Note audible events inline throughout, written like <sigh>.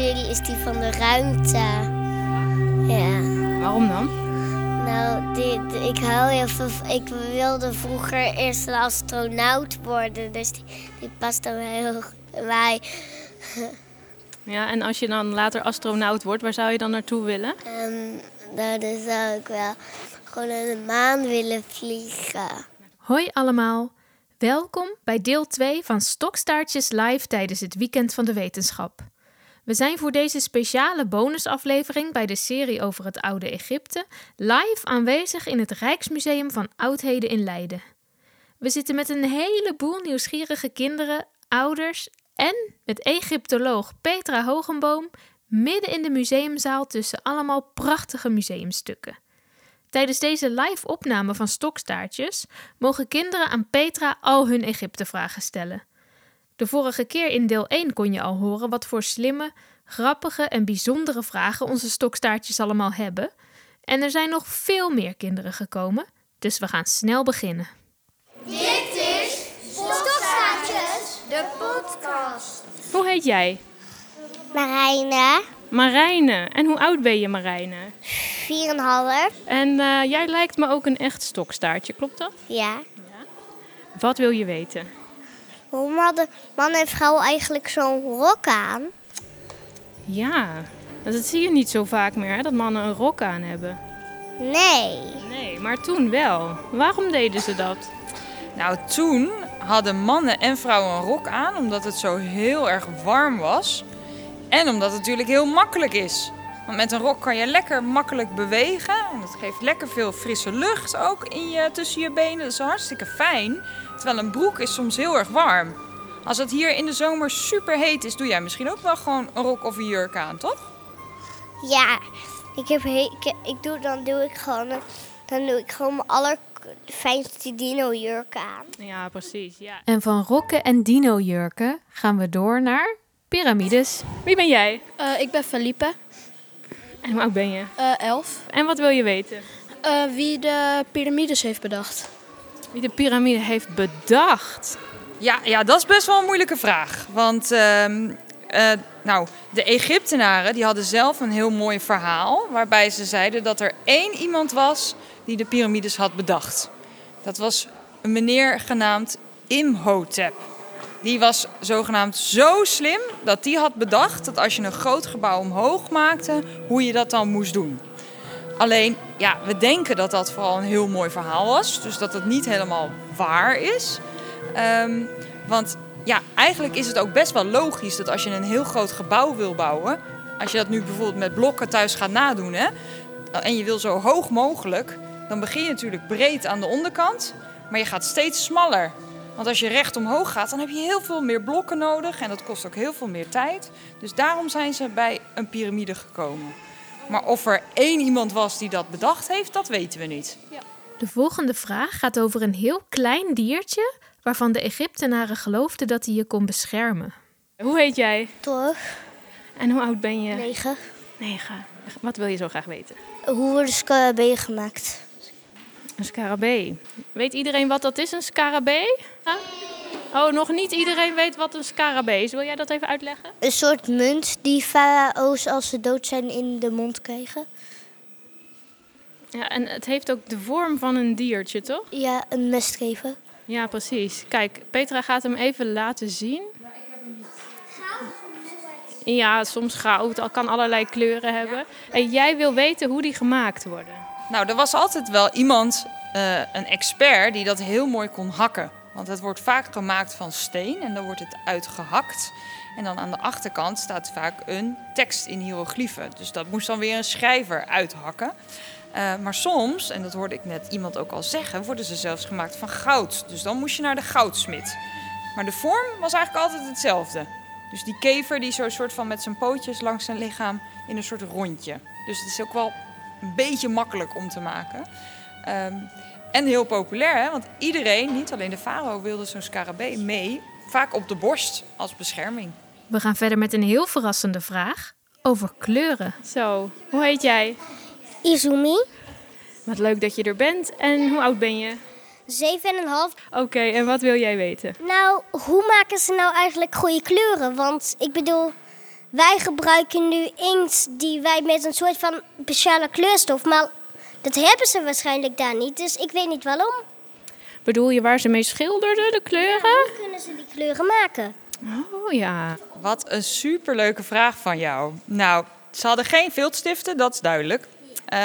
serie is die van de ruimte. Ja. Waarom dan? Nou, die, die- ik hou heel veel. Ik wilde vroeger eerst een astronaut worden, dus die, die past dan heel goed bij mij. Ja, en als je dan later astronaut wordt, waar zou je dan naartoe willen? Ehm, nou, dan zou ik wel gewoon naar de maan willen vliegen. Hoi allemaal. Welkom bij deel 2 van Stokstaartjes live tijdens het Weekend van de Wetenschap. We zijn voor deze speciale bonusaflevering bij de serie over het Oude Egypte live aanwezig in het Rijksmuseum van Oudheden in Leiden. We zitten met een heleboel nieuwsgierige kinderen, ouders en met Egyptoloog Petra Hogenboom midden in de museumzaal tussen allemaal prachtige museumstukken. Tijdens deze live opname van Stokstaartjes mogen kinderen aan Petra al hun Egypte-vragen stellen. De vorige keer in deel 1 kon je al horen wat voor slimme, grappige en bijzondere vragen onze stokstaartjes allemaal hebben. En er zijn nog veel meer kinderen gekomen, dus we gaan snel beginnen. Hoe heet jij? Marijne, Marijne. En hoe oud ben je, Marijne? 4,5. En eh, jij lijkt me ook een echt stokstaartje, klopt dat? Ja. Wat wil je weten? Hoe hadden man en vrouw eigenlijk zo'n rok aan? Ja, dat zie je niet zo vaak meer, hè, dat mannen een rok aan hebben. Nee. Nee, maar toen wel. Waarom deden ze dat? Nou, toen hadden mannen en vrouwen een rok aan omdat het zo heel erg warm was. En omdat het natuurlijk heel makkelijk is. Want met een rok kan je lekker makkelijk bewegen. En dat geeft lekker veel frisse lucht ook in je, tussen je benen. Dat is hartstikke fijn. Terwijl een broek is soms heel erg warm. Als het hier in de zomer super heet is, doe jij misschien ook wel gewoon een rok of een jurk aan, toch? Ja, ik heb he- ik, ik doe, dan doe ik gewoon, dan doe ik gewoon mijn allerfijnste dino-jurk aan. Ja, precies. Ja. En van rokken en dino-jurken gaan we door naar piramides. Wie ben jij? Eh, ik ben Felipe, En hoe oud ben je? eh, elf. En wat wil je weten? Eh, wie de piramides heeft bedacht? Wie de piramide heeft bedacht? Ja, ja, dat is best wel een moeilijke vraag. Want ehm, eh, nou, de Egyptenaren die hadden zelf een heel mooi verhaal. Waarbij ze zeiden dat er één iemand was die de piramides had bedacht. Dat was een meneer genaamd Imhotep. Die was zogenaamd zo slim dat die had bedacht dat als je een groot gebouw omhoog maakte, hoe je dat dan moest doen. Alleen, ja, we denken dat dat vooral een heel mooi verhaal was. Dus dat het niet helemaal waar is. Ehm, want ja, eigenlijk is het ook best wel logisch dat als je een heel groot gebouw wil bouwen, als je dat nu bijvoorbeeld met blokken thuis gaat nadoen, hè, en je wil zo hoog mogelijk, dan begin je natuurlijk breed aan de onderkant, maar je gaat steeds smaller. Want als je recht omhoog gaat, dan heb je heel veel meer blokken nodig en dat kost ook heel veel meer tijd. Dus daarom zijn ze bij een piramide gekomen. Maar of er één iemand was die dat bedacht heeft, dat weten we niet. De volgende vraag gaat over een heel klein diertje waarvan de Egyptenaren geloofden dat hij je kon beschermen. Hoe heet jij? Toch? En hoe oud ben je? 9. Negen. Wat wil je zo graag weten? Hoe worden scarabee gemaakt? Een scarabee. Weet iedereen wat dat is, een scarabee? Oh, nog niet iedereen weet wat een scarabee is. Wil jij dat even uitleggen? Een soort munt die farao's als ze dood zijn in de mond krijgen. Ja, en het heeft ook de vorm van een diertje, toch? Ja, een mestgever. Ja, precies. Kijk, Petra gaat hem even laten zien. Ja, soms goud, al kan allerlei kleuren hebben. En jij wil weten hoe die gemaakt worden. Nou, er was altijd wel iemand, eh, een expert, die dat heel mooi kon hakken. Want het wordt vaak gemaakt van steen en dan wordt het uitgehakt. En dan aan de achterkant staat vaak een tekst in hiërogliefen. Dus dat moest dan weer een schrijver uithakken. Eh, maar soms, en dat hoorde ik net iemand ook al zeggen, worden ze zelfs gemaakt van goud. Dus dan moest je naar de goudsmid. Maar de vorm was eigenlijk altijd hetzelfde. Dus die kever die zo soort van met zijn pootjes langs zijn lichaam in een soort rondje. Dus het is ook wel een beetje makkelijk om te maken. Ehm, en heel populair, hè? want iedereen, niet alleen de farao, wilde zo'n scarabee mee. Vaak op de borst als bescherming. We gaan verder met een heel verrassende vraag over kleuren. Zo, hoe heet jij? Izumi, Wat leuk dat je er bent. En hoe oud ben je? 7,5. Oké, en wat wil jij weten? Nou, hoe maken ze nou eigenlijk goede kleuren? Want ik bedoel, wij gebruiken nu inkt die wij met een soort van speciale kleurstof, maar dat hebben ze waarschijnlijk daar niet, dus ik weet niet waarom. Bedoel je waar ze mee schilderden, de kleuren? Hoe kunnen ze die kleuren maken? Oh ja. Wat een superleuke vraag van jou. Nou, ze hadden geen viltstiften, dat is duidelijk. Uh,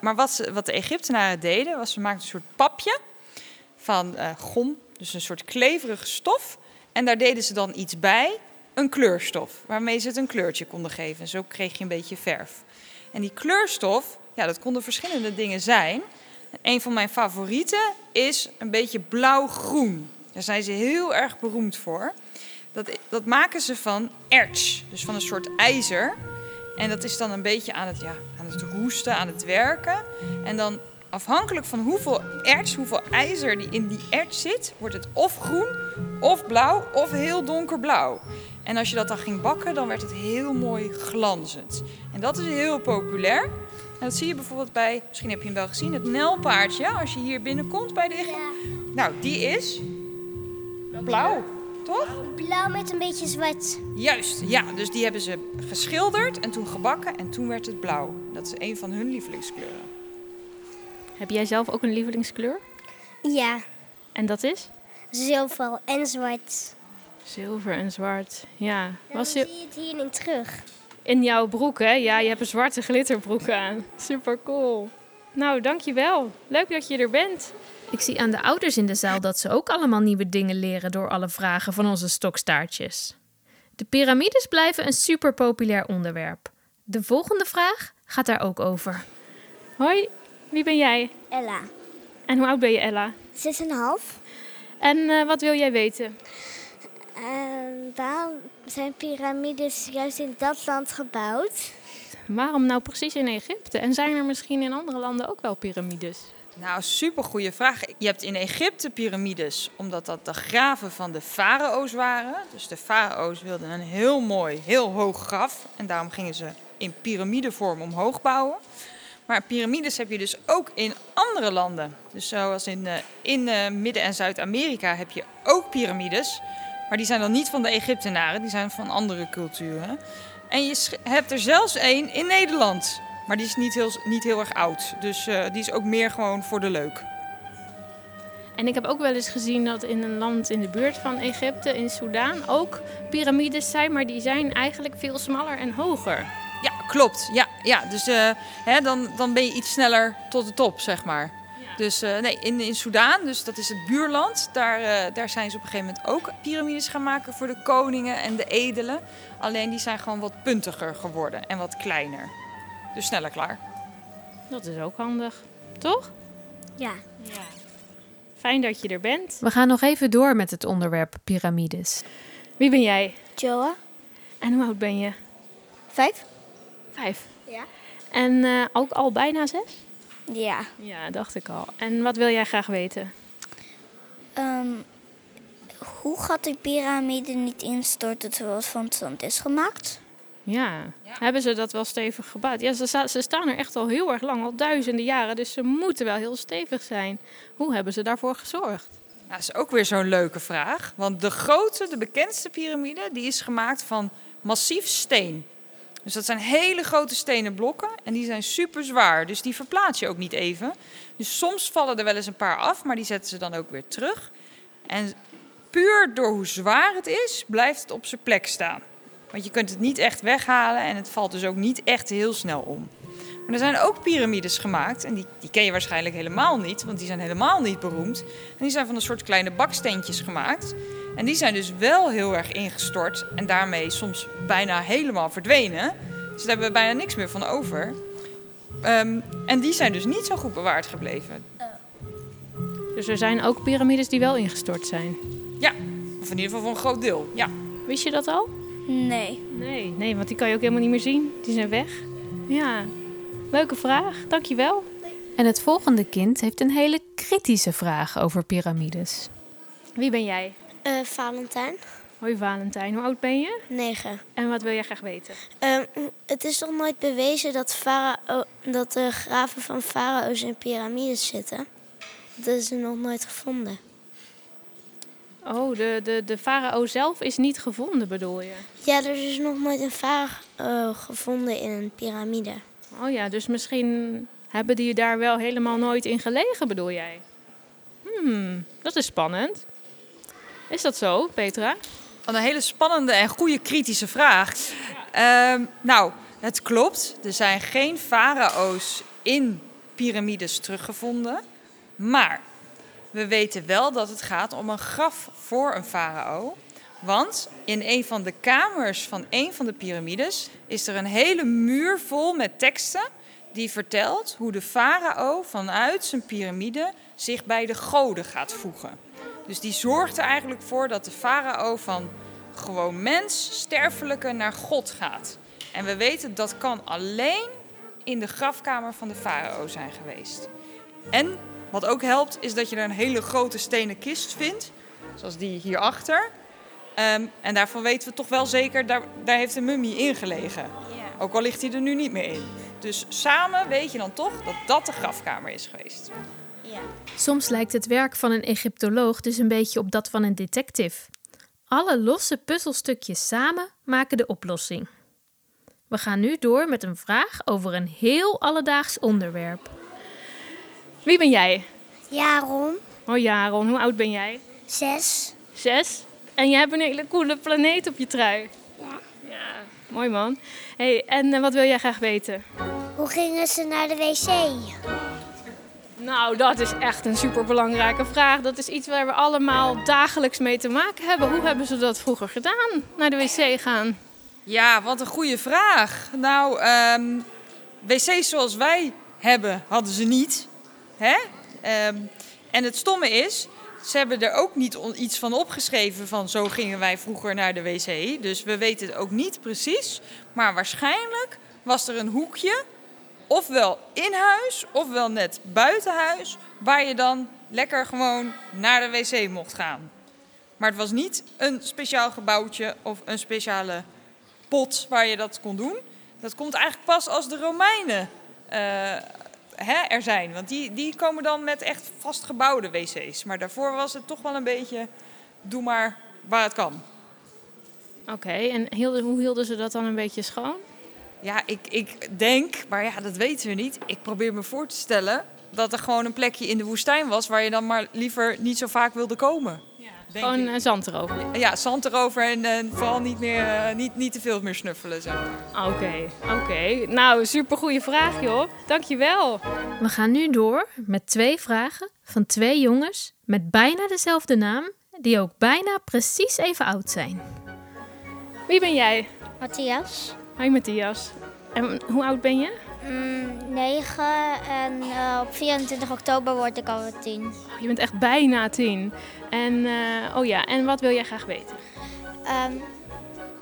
maar wat, ze, wat de Egyptenaren deden, was ze maakten een soort papje van uh, gom, dus een soort kleverige stof. En daar deden ze dan iets bij, een kleurstof, waarmee ze het een kleurtje konden geven. En zo kreeg je een beetje verf. En die kleurstof, ja, dat konden verschillende dingen zijn. een van mijn favorieten is een beetje blauw-groen. Daar zijn ze heel erg beroemd voor. Dat, dat maken ze van erts, dus van een soort ijzer. En dat is dan een beetje aan het, ja, aan het roesten, aan het werken. En dan afhankelijk van hoeveel erts, hoeveel ijzer die in die erts zit, wordt het of groen, of blauw, of heel donkerblauw. En als je dat dan ging bakken, dan werd het heel mooi glanzend. En dat is heel populair. En dat zie je bijvoorbeeld bij, misschien heb je hem wel gezien, het nelpaardje. Als je hier binnenkomt bij de ja. Nou, die is blauw, toch? Blauw met een beetje zwart. Juist, ja. Dus die hebben ze geschilderd en toen gebakken en toen werd het blauw. Dat is een van hun lievelingskleuren. Heb jij zelf ook een lievelingskleur? Ja. En dat is? Zilver en zwart. Zilver en zwart, ja. Was je... zie je het hier niet terug. In jouw broek, hè? Ja, je hebt een zwarte glitterbroek aan. Super cool. Nou, dankjewel. Leuk dat je er bent. Ik zie aan de ouders in de zaal dat ze ook allemaal nieuwe dingen leren door alle vragen van onze stokstaartjes. De piramides blijven een super populair onderwerp. De volgende vraag gaat daar ook over. Hoi, wie ben jij? Ella. En hoe oud ben je, Ella? Zes en half. En uh, wat wil jij weten? Uh, waarom zijn piramides juist in dat land gebouwd? Waarom nou precies in Egypte? En zijn er misschien in andere landen ook wel piramides? Nou, supergoeie vraag. Je hebt in Egypte piramides, omdat dat de graven van de farao's waren. Dus de farao's wilden een heel mooi, heel hoog graf. En daarom gingen ze in piramidevorm omhoog bouwen. Maar piramides heb je dus ook in andere landen. Dus zoals in, uh, in uh, Midden- en Zuid-Amerika heb je ook piramides. Maar die zijn dan niet van de Egyptenaren, die zijn van andere culturen. En je hebt er zelfs één in Nederland. Maar die is niet heel, niet heel erg oud. Dus uh, die is ook meer gewoon voor de leuk. En ik heb ook wel eens gezien dat in een land in de buurt van Egypte, in Soudaan, ook piramides zijn. Maar die zijn eigenlijk veel smaller en hoger. Ja, klopt. Ja, ja. Dus uh, hè, dan, dan ben je iets sneller tot de top, zeg maar. Dus uh, nee, in, in Soudaan, dus dat is het buurland, daar, uh, daar zijn ze op een gegeven moment ook piramides gaan maken voor de koningen en de edelen. Alleen die zijn gewoon wat puntiger geworden en wat kleiner. Dus sneller klaar. Dat is ook handig, toch? Ja. ja. Fijn dat je er bent. We gaan nog even door met het onderwerp piramides. Wie ben jij? Joa. En hoe oud ben je? Vijf. Vijf? Ja. En uh, ook al bijna zes? Ja. Ja, dacht ik al. En wat wil jij graag weten? Um, hoe gaat de piramide niet instorten terwijl het van zand is gemaakt? Ja. ja. hebben ze dat wel stevig gebouwd? Ja, ze, ze, staan er echt al heel erg lang, al duizenden jaren. Dus ze moeten wel heel stevig zijn. Hoe hebben ze daarvoor gezorgd? Ja, dat is ook weer zo'n leuke vraag. Want de grootste, de bekendste piramide, die is gemaakt van massief steen. Dus dat zijn hele grote stenen blokken en die zijn super zwaar. Dus die verplaats je ook niet even. Dus soms vallen er wel eens een paar af, maar die zetten ze dan ook weer terug. En puur door hoe zwaar het is, blijft het op zijn plek staan. Want je kunt het niet echt weghalen en het valt dus ook niet echt heel snel om. Maar er zijn ook piramides gemaakt en die, die ken je waarschijnlijk helemaal niet, want die zijn helemaal niet beroemd. En die zijn van een soort kleine baksteentjes gemaakt. En die zijn dus wel heel erg ingestort en daarmee soms bijna helemaal verdwenen. Dus daar hebben we bijna niks meer van over. Um, en die zijn dus niet zo goed bewaard gebleven. Dus er zijn ook piramides die wel ingestort zijn? Ja, of in ieder geval voor een groot deel, ja. Wist je dat al? Nee. Nee, nee, want die kan je ook helemaal niet meer zien. Die zijn weg. Ja, leuke vraag. Dankjewel. En het volgende kind heeft een hele kritische vraag over piramides. Wie ben jij? Uh, Valentijn. Hoi Valentijn, hoe oud ben je? Negen. En wat wil jij graag weten? Uh, het is nog nooit bewezen dat, farao, dat de graven van farao's in piramides zitten. Dat is nog nooit gevonden. Oh, de, de, de farao zelf is niet gevonden, bedoel je? Ja, er is nog nooit een uh, gevonden in een piramide. Oh ja, dus misschien hebben die daar wel helemaal nooit in gelegen, bedoel jij? Hmm, dat is spannend. Is dat zo, Petra? Een hele spannende en goede kritische vraag. Uh, nou, het klopt. Er zijn geen farao's in piramides teruggevonden. Maar we weten wel dat het gaat om een graf voor een farao. Want in een van de kamers van een van de piramides is er een hele muur vol met teksten die vertelt hoe de farao vanuit zijn piramide zich bij de goden gaat voegen. Dus die zorgt er eigenlijk voor dat de farao van gewoon mens, sterfelijke, naar God gaat. En we weten dat kan alleen in de grafkamer van de farao zijn geweest. En wat ook helpt, is dat je er een hele grote stenen kist vindt, zoals die hierachter. Um, en daarvan weten we toch wel zeker, daar, daar heeft een mummie in gelegen. Ook al ligt hij er nu niet meer in. Dus samen weet je dan toch dat dat de grafkamer is geweest. Ja. Soms lijkt het werk van een Egyptoloog dus een beetje op dat van een detective. Alle losse puzzelstukjes samen maken de oplossing. We gaan nu door met een vraag over een heel alledaags onderwerp. Wie ben jij? Jaron. Oh Jaron, hoe oud ben jij? Zes. Zes? En je hebt een hele coole planeet op je trui. Ja. Ja, mooi man. hey, en uh, wat wil jij graag weten? Hoe gingen ze naar de wc? Nou, dat is echt een superbelangrijke vraag. Dat is iets waar we allemaal dagelijks mee te maken hebben. Hoe hebben ze dat vroeger gedaan, naar de wc gaan? Ja, wat een goede vraag. Nou, um, wc's zoals wij hebben, hadden ze niet. Hè? Um, en het stomme is, ze hebben er ook niet iets van opgeschreven van zo gingen wij vroeger naar de wc. Dus we weten het ook niet precies. Maar waarschijnlijk was er een hoekje, ofwel in huis, ofwel net buiten huis, waar je dan lekker gewoon naar de wc mocht gaan. Maar het was niet een speciaal gebouwtje of een speciale pot waar je dat kon doen. Dat komt eigenlijk pas als de Romeinen uh, hè, er zijn. Want die, die komen dan met echt vastgebouwde wc's. Maar daarvoor was het toch wel een beetje, doe maar waar het kan. Oké, en hielden, hoe hielden ze dat dan een beetje schoon? Ja, ik, ik denk, maar ja, dat weten we niet. Ik probeer me voor te stellen dat er gewoon een plekje in de woestijn was... waar je dan maar liever niet zo vaak wilde komen. Gewoon ik. zand erover. Ja, zand erover en, en vooral niet, meer, uh, niet, niet te veel meer snuffelen. Oké, oké. Okay. Nou, supergoeie vraag joh. Dankjewel. We gaan nu door met twee vragen van twee jongens met bijna dezelfde naam, die ook bijna precies even oud zijn. Wie ben jij? Matthias. Hoi Matthias. En hoe oud ben je? Mm, 9 en uh, op 24 oktober word ik alweer 10. Oh, je bent echt bijna 10. En, uh, oh ja, en wat wil jij graag weten? Um,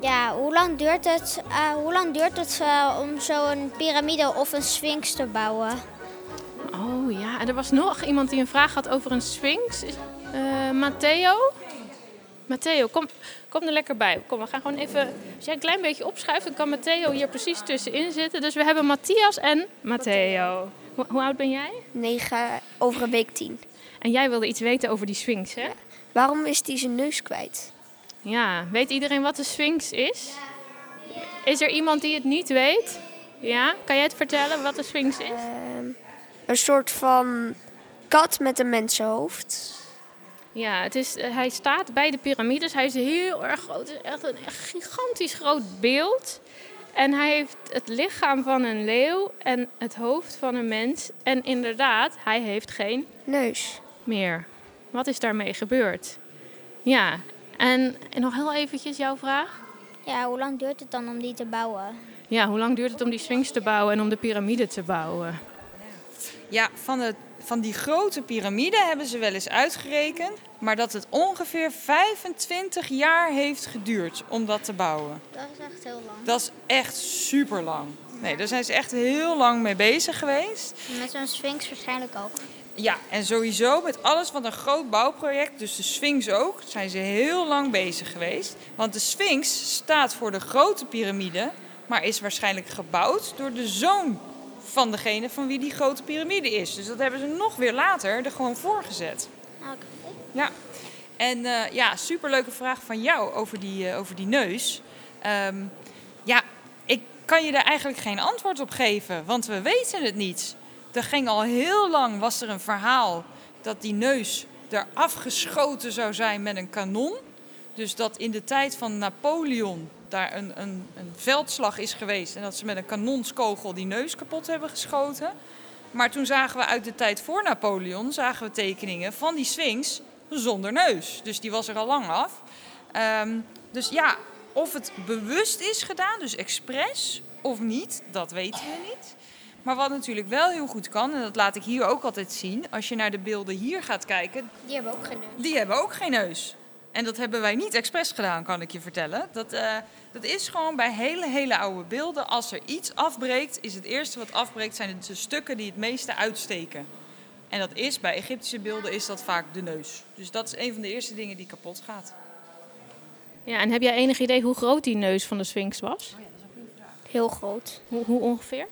ja, hoe lang duurt het, uh, hoe lang duurt het om zo'n piramide of een sphinx te bouwen? Oh ja, en er was nog iemand die een vraag had over een sphinx. Matteo? Matteo, kom, kom er lekker bij. Kom, we gaan gewoon even... Als jij een klein beetje opschuift, dan kan Matteo hier precies tussenin zitten. Dus we hebben Matthias en Matteo. Hoe, hoe oud ben jij? 9, over een week 10. En jij wilde iets weten over die Sphinx, hè? Waarom is die zijn neus kwijt? Ja, weet iedereen wat de Sphinx is? Is er iemand die het niet weet? Ja, kan jij het vertellen wat de Sphinx is? Uh, een soort van kat met een mensenhoofd. Ja, het is, eh, hij staat bij de piramides. Hij is heel erg groot. Het is echt een gigantisch groot beeld. En hij heeft het lichaam van een leeuw en het hoofd van een mens. En inderdaad, hij heeft geen neus meer. Wat is daarmee gebeurd? Ja, en, en nog heel eventjes jouw vraag. Ja, hoe lang duurt het dan om die te bouwen? Ja, hoe lang duurt het om die Sphinx te bouwen en om de piramide te bouwen? Ja, van het van die grote piramide hebben ze wel eens uitgerekend, maar dat het ongeveer 25 jaar heeft geduurd om dat te bouwen. Dat is echt heel lang. Dat is echt super lang. Nee, daar zijn ze echt heel lang mee bezig geweest. Met zo'n Sphinx waarschijnlijk ook. Ja, en sowieso met alles wat een groot bouwproject, dus de Sphinx ook, zijn ze heel lang bezig geweest. Want de Sphinx staat voor de grote piramide, maar is waarschijnlijk gebouwd door de zoon van degene van wie die grote piramide is. Dus dat hebben ze nog weer later er gewoon voorgezet. Oké. Ja. En uh, ja, superleuke vraag van jou over die, uh, over die neus. Um, ja, ik kan je daar eigenlijk geen antwoord op geven, want we weten het niet. Er ging al heel lang, was er een verhaal dat die neus er afgeschoten zou zijn met een kanon. Dus dat in de tijd van Napoleon daar een, een, een veldslag is geweest en dat ze met een kanonskogel die neus kapot hebben geschoten. Maar toen zagen we uit de tijd voor Napoleon zagen we tekeningen van die Sphinx zonder neus. Dus die was er al lang af. Um, dus ja, of het bewust is gedaan, dus expres of niet, dat weten we niet. Maar wat natuurlijk wel heel goed kan, en dat laat ik hier ook altijd zien, als je naar de beelden hier gaat kijken. Die hebben ook geen neus. Die hebben ook geen neus. En dat hebben wij niet expres gedaan, kan ik je vertellen. Dat, uh, dat is gewoon bij hele, hele oude beelden. Als er iets afbreekt, is het eerste wat afbreekt, zijn de stukken die het meeste uitsteken. En dat is bij Egyptische beelden is dat vaak de neus. Dus dat is een van de eerste dingen die kapot gaat. Ja, en heb jij enig idee hoe groot die neus van de Sphinx was? Oh ja, dat is een goede vraag. Heel groot. Hoe, hoe ongeveer?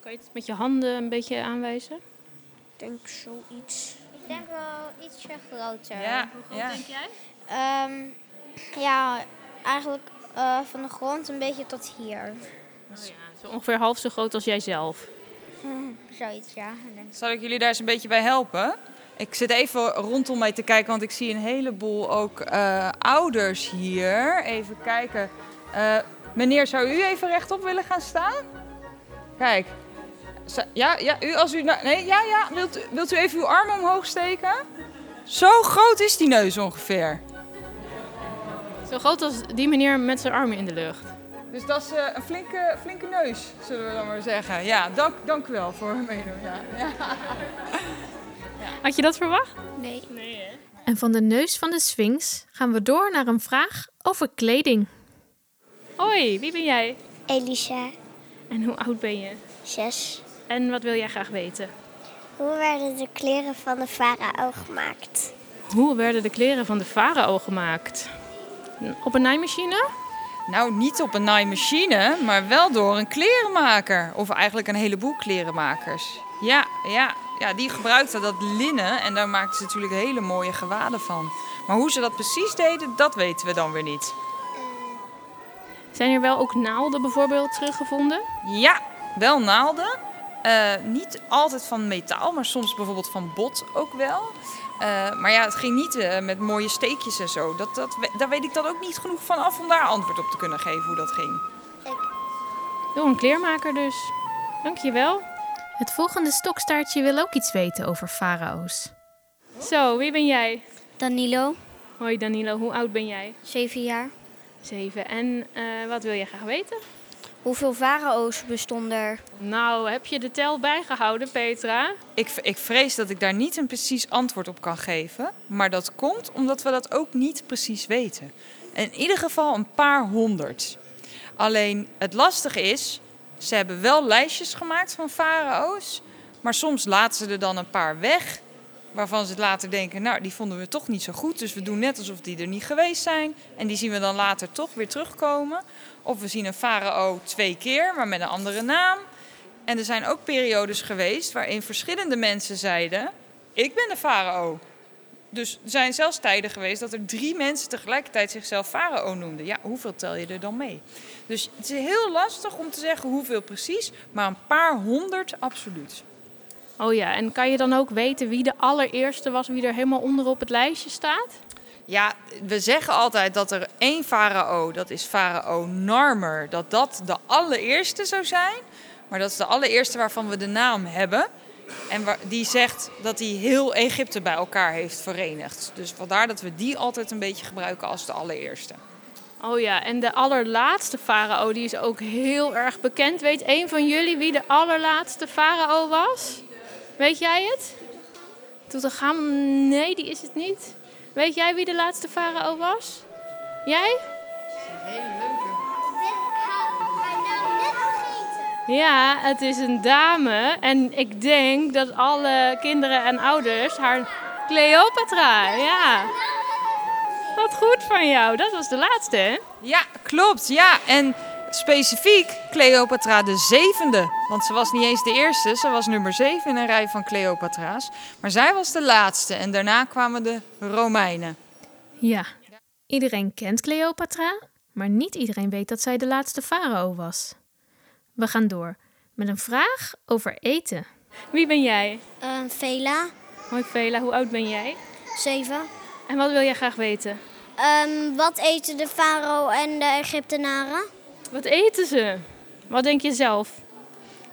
Kan je het met je handen een beetje aanwijzen? Ik denk zoiets. Ik denk wel ietsje groter. Ja, hoe groot ja. denk jij? Um, ja, eigenlijk uh, van de grond een beetje tot hier. Oh ja, zo ongeveer half zo groot als jij zelf. <laughs> Zoiets, ja. Zal ik jullie daar eens een beetje bij helpen? Ik zit even rondom mij te kijken, want ik zie een heleboel ook uh, ouders hier. Even kijken. Uh, meneer, zou u even rechtop willen gaan staan? Kijk. Ja, ja, u als u... Nee, ja, ja. Wilt, u, wilt u even uw arm omhoog steken? Zo groot is die neus ongeveer. Zo groot als die meneer met zijn armen in de lucht. Dus dat is uh, een flinke, flinke neus, zullen we dan maar zeggen. Ja, dank, dank u wel voor het meedoen. Ja. Ja. Had je dat verwacht? Nee. nee hè? En van de neus van de Sphinx gaan we door naar een vraag over kleding. Hoi, wie ben jij? Elisa. En hoe oud ben je? Zes. En wat wil jij graag weten? Hoe werden de kleren van de farao gemaakt? Hoe werden de kleren van de farao gemaakt? Op een naaimachine? Nou, niet op een naaimachine, maar wel door een klerenmaker. Of eigenlijk een heleboel klerenmakers. Ja, ja, ja die gebruikten dat linnen en daar maakten ze natuurlijk hele mooie gewaden van. Maar hoe ze dat precies deden, dat weten we dan weer niet. Zijn er wel ook naalden bijvoorbeeld teruggevonden? Ja, wel naalden. Uh, niet altijd van metaal, maar soms bijvoorbeeld van bot ook wel. Uh, maar ja, het ging niet uh, met mooie steekjes en zo. Dat, dat, daar weet ik dan ook niet genoeg van af om daar antwoord op te kunnen geven hoe dat ging. Ik. Door een kleermaker dus. Dankjewel. Het volgende stokstaartje wil ook iets weten over farao's. Zo, wie ben jij? Danilo. Hoi Danilo, hoe oud ben jij? Zeven jaar. Zeven. En uh, wat wil je graag weten? Hoeveel farao's bestonden er? Nou, heb je de tel bijgehouden, Petra? Ik, ik vrees dat ik daar niet een precies antwoord op kan geven. Maar dat komt omdat we dat ook niet precies weten. In ieder geval een paar honderd. Alleen het lastige is, ze hebben wel lijstjes gemaakt van farao's. Maar soms laten ze er dan een paar weg. Waarvan ze later denken, nou, die vonden we toch niet zo goed. Dus we doen net alsof die er niet geweest zijn. En die zien we dan later toch weer terugkomen. Of we zien een farao twee keer, maar met een andere naam. En er zijn ook periodes geweest waarin verschillende mensen zeiden: Ik ben de farao. Dus er zijn zelfs tijden geweest dat er drie mensen tegelijkertijd zichzelf farao noemden. Ja, hoeveel tel je er dan mee? Dus het is heel lastig om te zeggen hoeveel precies, maar een paar honderd absoluut. Oh ja, en kan je dan ook weten wie de allereerste was, wie er helemaal onder op het lijstje staat? Ja, we zeggen altijd dat er één farao, dat is farao Narmer, dat dat de allereerste zou zijn. Maar dat is de allereerste waarvan we de naam hebben. En die zegt dat hij heel Egypte bij elkaar heeft verenigd. Dus vandaar dat we die altijd een beetje gebruiken als de allereerste. Oh ja, en de allerlaatste farao, die is ook heel erg bekend. Weet een van jullie wie de allerlaatste farao was? Weet jij het? Toetanchamon? Nee, die is het niet. Weet jij wie de laatste farao was? Jij? Hele leuke. Ja, het is een dame. En ik denk dat alle kinderen en ouders haar Cleopatra. Ja. Wat goed van jou. Dat was de laatste, hè? Ja, klopt. Ja, en specifiek Cleopatra de zevende. Want ze was niet eens de eerste, ze was nummer zeven in een rij van Cleopatra's. Maar zij was de laatste en daarna kwamen de Romeinen. Ja, iedereen kent Cleopatra, maar niet iedereen weet dat zij de laatste farao was. We gaan door met een vraag over eten. Wie ben jij? Ehm, Vela, Hoi Vela, hoe oud ben jij? 7. En wat wil jij graag weten? Ehm, wat eten de farao en de Egyptenaren? Wat eten ze? Wat denk je zelf?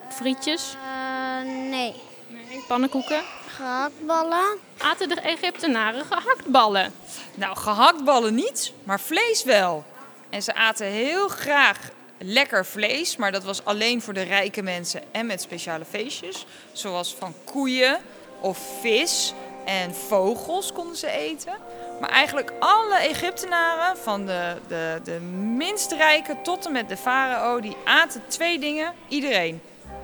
Frietjes? Eh, nee. Nee. Pannenkoeken? Gehaktballen? Aten de Egyptenaren gehaktballen? Nou, gehaktballen niet, maar vlees wel. En ze aten heel graag lekker vlees, maar dat was alleen voor de rijke mensen en met speciale feestjes. Zoals van koeien of vis en vogels konden ze eten. Maar eigenlijk alle Egyptenaren, van de, de, de minst rijke tot en met de farao, die aten twee dingen. Iedereen.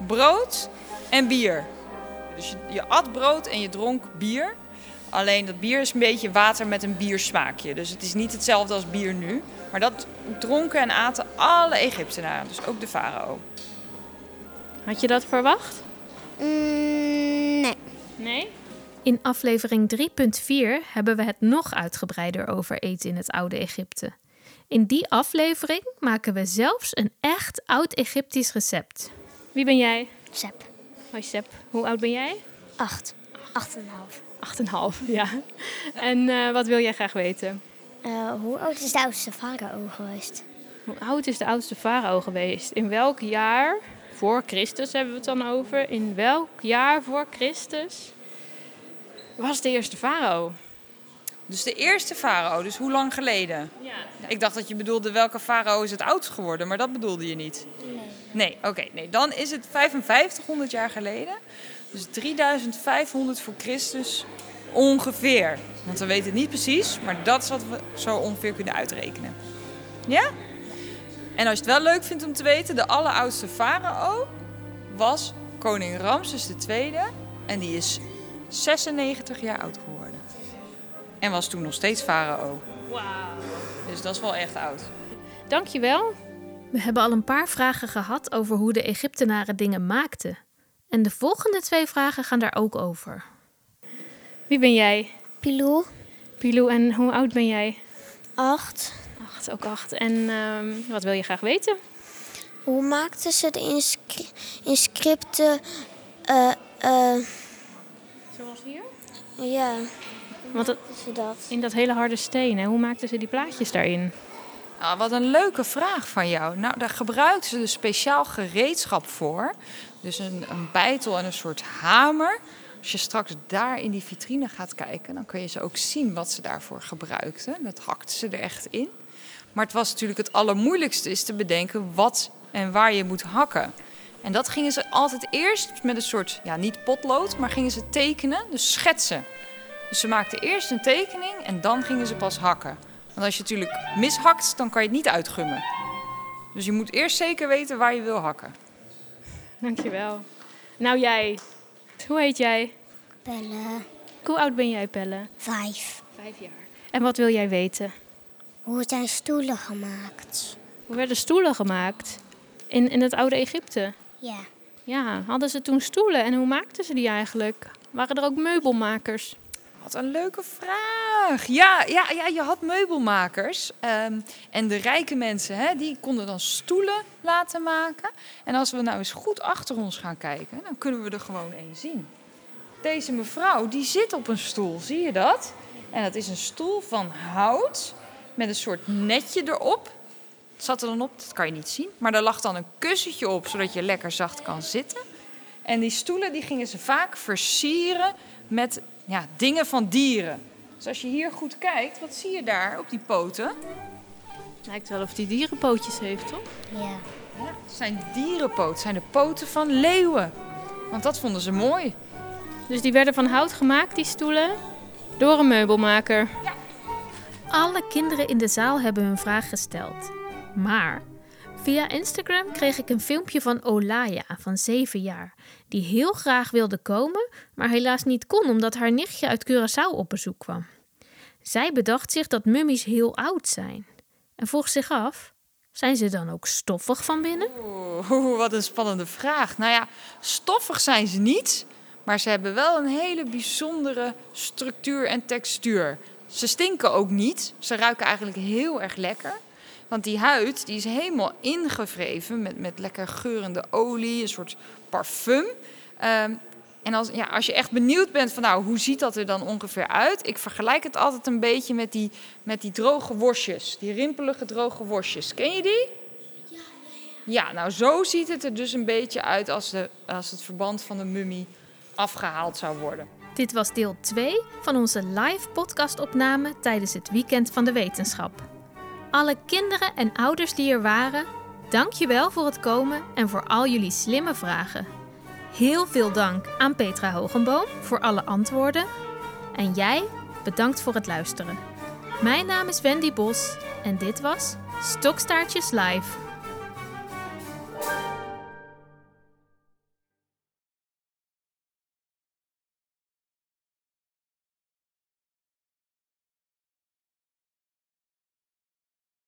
Brood en bier. Dus je, je at brood en je dronk bier. Alleen dat bier is een beetje water met een biersmaakje. Dus het is niet hetzelfde als bier nu. Maar dat dronken en aten alle Egyptenaren, dus ook de farao. Had je dat verwacht? Mm, nee. Nee? In aflevering 3.4 hebben we het nog uitgebreider over eten in het oude Egypte. In die aflevering maken we zelfs een echt oud-Egyptisch recept. Wie ben jij? Sep. Hoi Sep, hoe oud ben jij? 8. 8,5. 8,5, ja. En eh, wat wil jij graag weten? Eh, hoe oud is de oudste farao geweest? Hoe oud is de oudste farao geweest? In welk jaar voor Christus hebben we het dan over? In welk jaar voor Christus was de eerste farao? Dus de eerste farao, dus hoe lang geleden? Ja. Ik dacht dat je bedoelde welke farao is het oudst geworden, maar dat bedoelde je niet. Nee. Nee, oké. nee. Dan is het 5500 jaar geleden. Dus 3500 voor Christus ongeveer. Want we weten het niet precies, maar dat is wat we zo ongeveer kunnen uitrekenen. Ja? En als je het wel leuk vindt om te weten, de alleroudste farao was koning Ramses II. En die is 96 jaar oud geworden. En was toen nog steeds farao. Wauw. Dus dat is wel echt oud. Dankjewel. We hebben al een paar vragen gehad over hoe de Egyptenaren dingen maakten. En de volgende twee vragen gaan daar ook over. Wie ben jij? Pilou? Pilou, en hoe oud ben jij? 8. Acht, ook acht. En ehm, wat wil je graag weten? Hoe maakten ze de inscri- inscripten? eh eh Zoals hier? ja, Want het, ze dat? in dat hele harde steen, hè, hoe maakten ze die plaatjes daarin? Nou, wat een leuke vraag van jou. Nou, daar gebruikten ze dus speciaal gereedschap voor. Dus een, een bijtel en een soort hamer. Als je straks daar in die vitrine gaat kijken, dan kun je ze ook zien wat ze daarvoor gebruikten. Dat hakten ze er echt in. Maar het was natuurlijk het allermoeilijkste is te bedenken wat en waar je moet hakken. En dat gingen ze altijd eerst met een soort, ja, niet potlood, maar gingen ze tekenen, dus schetsen. Dus ze maakten eerst een tekening en dan gingen ze pas hakken. Want als je natuurlijk mishakt, dan kan je het niet uitgummen. Dus je moet eerst zeker weten waar je wil hakken. Dankjewel. Nou jij, hoe heet jij? Pelle. Hoe oud ben jij, Pelle? 5. Vijf jaar. En wat wil jij weten? Hoe zijn stoelen gemaakt? Hoe werden stoelen gemaakt in, in het oude Egypte? Ja. Ja, hadden ze toen stoelen en hoe maakten ze die eigenlijk? Waren er ook meubelmakers? Wat een leuke vraag. Ja, ja, ja je had meubelmakers. ehm, en de rijke mensen, hè, die konden dan stoelen laten maken. En als we nou eens goed achter ons gaan kijken, dan kunnen we er gewoon één zien. Deze mevrouw, die zit op een stoel. Zie je dat? En dat is een stoel van hout met een soort netje erop. Het zat er dan op, dat kan je niet zien. Maar daar lag dan een kussentje op, zodat je lekker zacht kan zitten. En die stoelen die gingen ze vaak versieren met ja, dingen van dieren. Dus als je hier goed kijkt, wat zie je daar op die poten? Lijkt wel of die dierenpootjes heeft, toch? Ja. Het zijn dierenpoten, het zijn de poten van leeuwen. Want dat vonden ze mooi. Dus die werden van hout gemaakt, die stoelen, door een meubelmaker. Alle kinderen in de zaal hebben hun vraag gesteld. Maar via Instagram kreeg ik een filmpje van Olaya van 7 jaar, die heel graag wilde komen, maar helaas niet kon omdat haar nichtje uit Curaçao op bezoek kwam. Zij bedacht zich dat mummies heel oud zijn en vroeg zich af: zijn ze dan ook stoffig van binnen? Oeh, <laughs> wat een spannende vraag. Nou ja, stoffig zijn ze niet, maar ze hebben wel een hele bijzondere structuur en textuur. Ze stinken ook niet. Ze ruiken eigenlijk heel erg lekker. Want die huid die is helemaal ingevreven met, met lekker geurende olie, een soort parfum. Ehm, en als, ja, als je echt benieuwd bent van nou, hoe ziet dat er dan ongeveer uit? Ik vergelijk het altijd een beetje met die, met die droge worstjes. Die rimpelige droge worstjes. Ken je die? Ja, ja, nou zo ziet het er dus een beetje uit als, de, als het verband van de mummie afgehaald zou worden. Dit was deel 2 van onze live podcastopname tijdens het Weekend van de Wetenschap. Alle kinderen en ouders die er waren, dank je wel voor het komen en voor al jullie slimme vragen. Heel veel dank aan Petra Hogenboom voor alle antwoorden. En jij, bedankt voor het luisteren. Mijn naam is Wendy Bos en dit was Stokstaartjes Live.